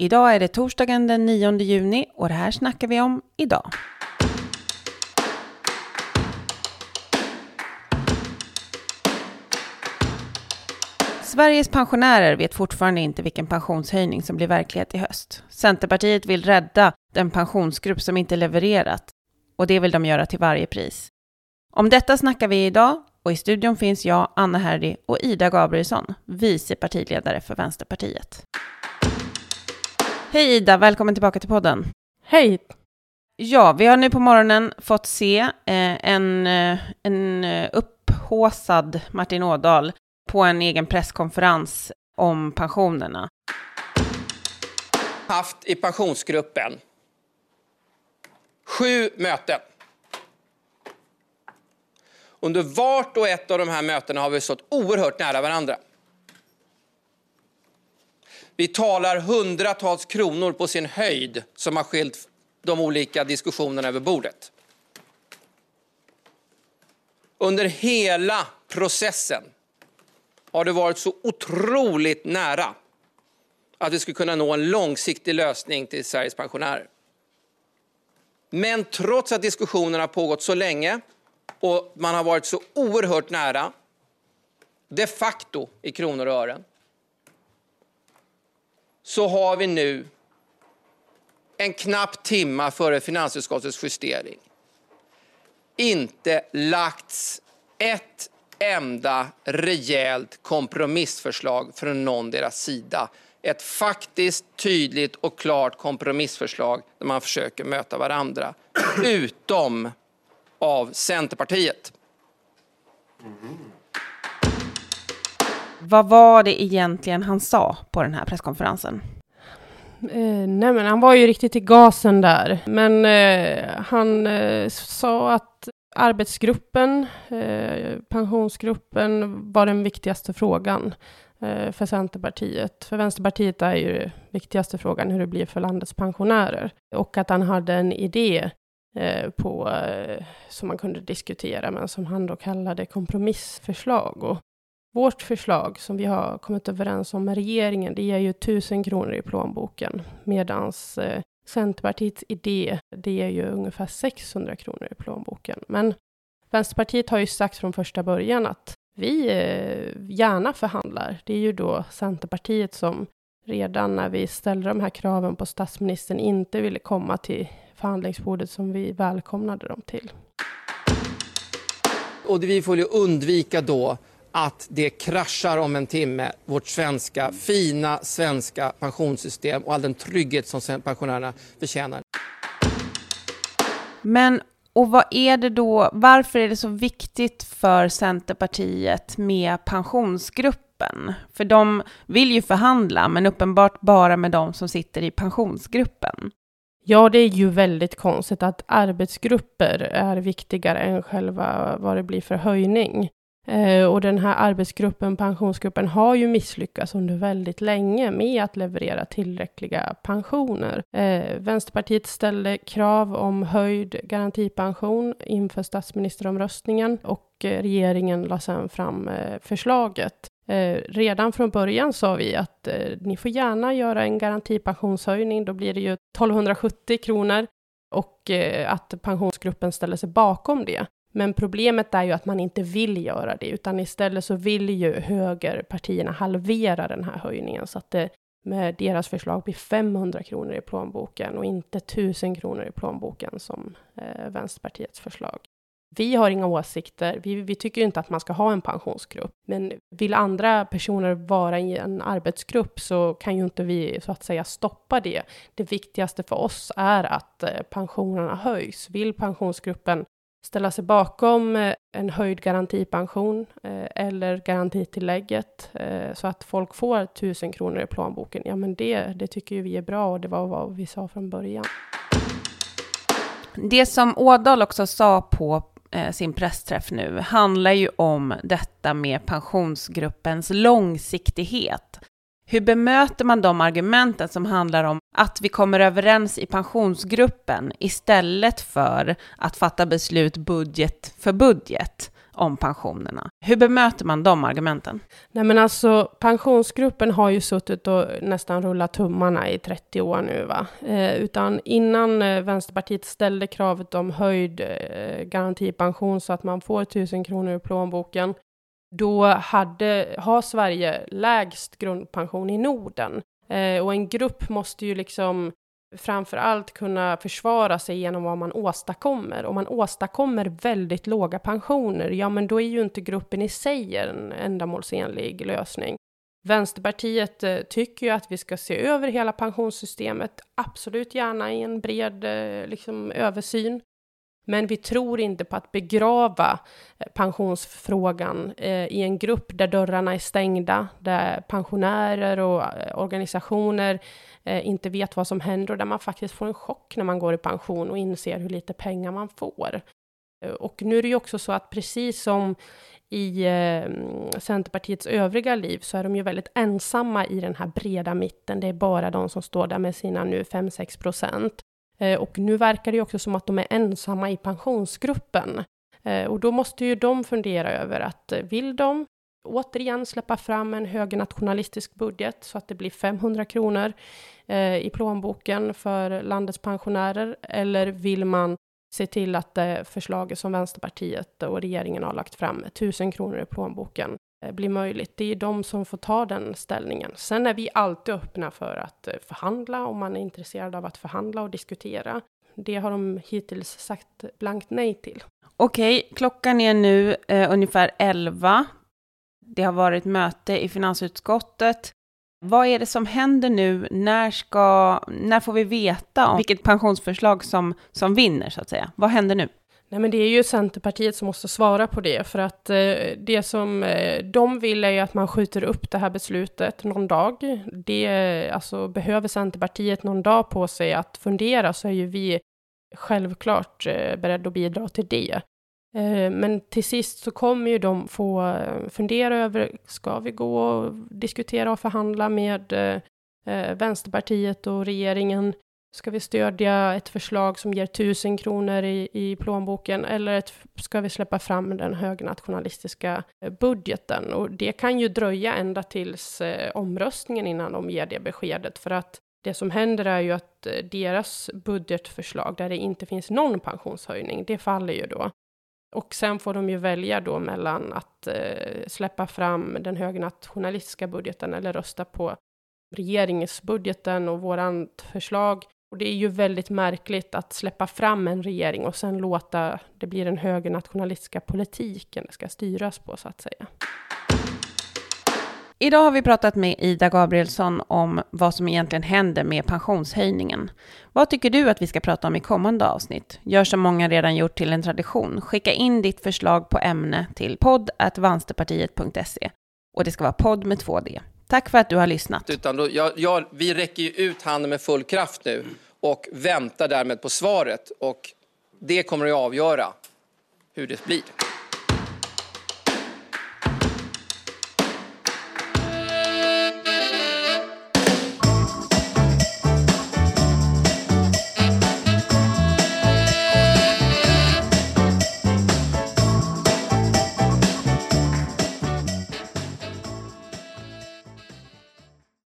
Idag är det torsdagen den 9 juni och det här snackar vi om idag. Sveriges pensionärer vet fortfarande inte vilken pensionshöjning som blir verklighet i höst. Centerpartiet vill rädda den pensionsgrupp som inte levererat och det vill de göra till varje pris. Om detta snackar vi idag och i studion finns jag, Anna Herdy och Ida Gabrielsson, vice partiledare för Vänsterpartiet. Hej Ida, välkommen tillbaka till podden. Hej! Ja, vi har nu på morgonen fått se eh, en, eh, en eh, upphåsad Martin Ådahl på en egen presskonferens om pensionerna. Haft i pensionsgruppen sju möten. Under vart och ett av de här mötena har vi stått oerhört nära varandra. Vi talar hundratals kronor på sin höjd som har skilt de olika diskussionerna över bordet. Under hela processen har det varit så otroligt nära att vi skulle kunna nå en långsiktig lösning till Sveriges pensionärer. Men trots att diskussionerna har pågått så länge och man har varit så oerhört nära, de facto i kronor och ören, så har vi nu en knapp timma före finansutskottets justering inte lagts ett enda rejält kompromissförslag från någon deras sida. Ett faktiskt tydligt och klart kompromissförslag där man försöker möta varandra. Utom av Centerpartiet. Mm. Vad var det egentligen han sa på den här presskonferensen? Eh, nej, men han var ju riktigt i gasen där. Men eh, han eh, sa att arbetsgruppen, eh, pensionsgruppen, var den viktigaste frågan eh, för Centerpartiet. För Vänsterpartiet är ju viktigaste frågan hur det blir för landets pensionärer. Och att han hade en idé eh, på, eh, som man kunde diskutera, men som han då kallade kompromissförslag. Och vårt förslag som vi har kommit överens om med regeringen, det ger ju tusen kronor i plånboken, medans eh, Centerpartiets idé, det ger ju ungefär 600 kronor i plånboken. Men Vänsterpartiet har ju sagt från första början att vi eh, gärna förhandlar. Det är ju då Centerpartiet som redan när vi ställde de här kraven på statsministern inte ville komma till förhandlingsbordet som vi välkomnade dem till. Och vi får ju undvika då att det kraschar om en timme, vårt svenska, fina svenska pensionssystem och all den trygghet som pensionärerna förtjänar. Men och vad är det då, varför är det så viktigt för Centerpartiet med pensionsgruppen? För de vill ju förhandla, men uppenbart bara med de som sitter i pensionsgruppen. Ja, det är ju väldigt konstigt att arbetsgrupper är viktigare än själva vad det blir för höjning. Eh, och den här arbetsgruppen, pensionsgruppen, har ju misslyckats under väldigt länge med att leverera tillräckliga pensioner. Eh, Vänsterpartiet ställde krav om höjd garantipension inför statsministeromröstningen och eh, regeringen la sedan fram förslaget. redan från början sa vi att ni får gärna göra en garantipensionshöjning, då blir det ju 1270 kronor och att pensionsgruppen ställer sig bakom det. Men problemet är ju att man inte vill göra det, utan istället så vill ju högerpartierna halvera den här höjningen, så att det med deras förslag blir 500 kronor i plånboken och inte 1000 kronor i plånboken som eh, Vänsterpartiets förslag. Vi har inga åsikter. Vi, vi, tycker inte att man ska ha en pensionsgrupp. Men vill andra personer vara i en arbetsgrupp så kan ju inte vi så att säga stoppa det. Det viktigaste för oss är att eh, pensionerna höjs. Vill pensionsgruppen ställa sig bakom eh, en höjd garantipension eh, eller garantitillägget eh, så att folk får 1000 kronor i plånboken. Ja, men det, det tycker vi är bra och det var vad vi sa från början. Det som Ådal också sa på sin pressträff nu handlar ju om detta med pensionsgruppens långsiktighet. Hur bemöter man de argumenten som handlar om att vi kommer överens i pensionsgruppen istället för att fatta beslut budget för budget? om pensionerna. Hur bemöter man de argumenten? Nej men alltså pensionsgruppen har ju suttit och nästan rullat tummarna i 30 år nu va. Eh, utan innan eh, Vänsterpartiet ställde kravet om höjd eh, garantipension så att man får 1000 kronor i plånboken. Då hade, har Sverige lägst grundpension i Norden. Eh, och en grupp måste ju liksom framför allt kunna försvara sig genom vad man åstadkommer. Om man åstadkommer väldigt låga pensioner, ja men då är ju inte gruppen i sig en ändamålsenlig lösning. Vänsterpartiet eh, tycker ju att vi ska se över hela pensionssystemet, absolut gärna i en bred eh, liksom, översyn. Men vi tror inte på att begrava eh, pensionsfrågan eh, i en grupp där dörrarna är stängda, där pensionärer och eh, organisationer eh, inte vet vad som händer och där man faktiskt får en chock när man går i pension och inser hur lite pengar man får. Eh, och nu är det ju också så att precis som i Centerpartiets övriga liv så är de ju väldigt ensamma i den här breda mitten. Det är bara de som står där med sina nu 5-6 procent. Eh, och nu verkar det också som att de är ensamma i pensionsgruppen. Eh, och då måste ju de fundera över att eh, vill de återigen släppa fram en högernationalistisk budget så att det blir 500 kronor i plånboken för landets pensionärer? Eller vill man se till att det förslaget som Vänsterpartiet och regeringen har lagt fram, 1000 kronor i plånboken, Eh, blir möjligt. Det är de som får ta den ställningen. Sen är vi alltid öppna för att eh, förhandla om man är intresserad av att förhandla och diskutera. Det har de hittills sagt blankt nej till. Okej, klockan är nu eh, ungefär 11. Det har varit möte i finansutskottet. Vad är det som händer nu? När, ska, när får vi veta om vilket pensionsförslag som, som vinner, så att säga? Vad händer nu? Nej, men det är ju Centerpartiet som måste svara på det, för att eh, det som eh, de vill är ju att man skjuter upp det här beslutet någon dag. Det, alltså, behöver Centerpartiet någon dag på sig att fundera så är ju vi självklart eh, beredda att bidra till det. Eh, men till sist så kommer ju de få eh, fundera över, ska vi gå och diskutera och förhandla med eh, eh Vänsterpartiet och regeringen? Ska vi stödja ett förslag som ger tusen kronor i, i plånboken eller ett, ska vi släppa fram den högernationalistiska eh, budgeten? Och det kan ju dröja ända tills eh, omröstningen innan de ger det beskedet för att det som händer är ju att eh, deras budgetförslag där det inte finns någon pensionshöjning, det faller ju då. Och sen får de ju välja då mellan att eh, släppa fram den högernationalistiska budgeten eller rösta på regeringsbudgeten och vårat förslag och det är ju väldigt märkligt att släppa fram en regering och sen låta det bli den högernationalistiska politiken det ska styras på, så att säga. Idag har vi pratat med Ida Gabrielsson om vad som egentligen händer med pensionshöjningen. Vad tycker du att vi ska prata om i kommande avsnitt? Gör som många redan gjort till en tradition. Skicka in ditt förslag på ämne till podd.vansterpartiet.se. Och det ska vara podd med två D. Tack för att du har lyssnat. Utan då, jag, jag, vi räcker ju ut handen med full kraft nu och väntar därmed på svaret. Och det kommer att avgöra hur det blir.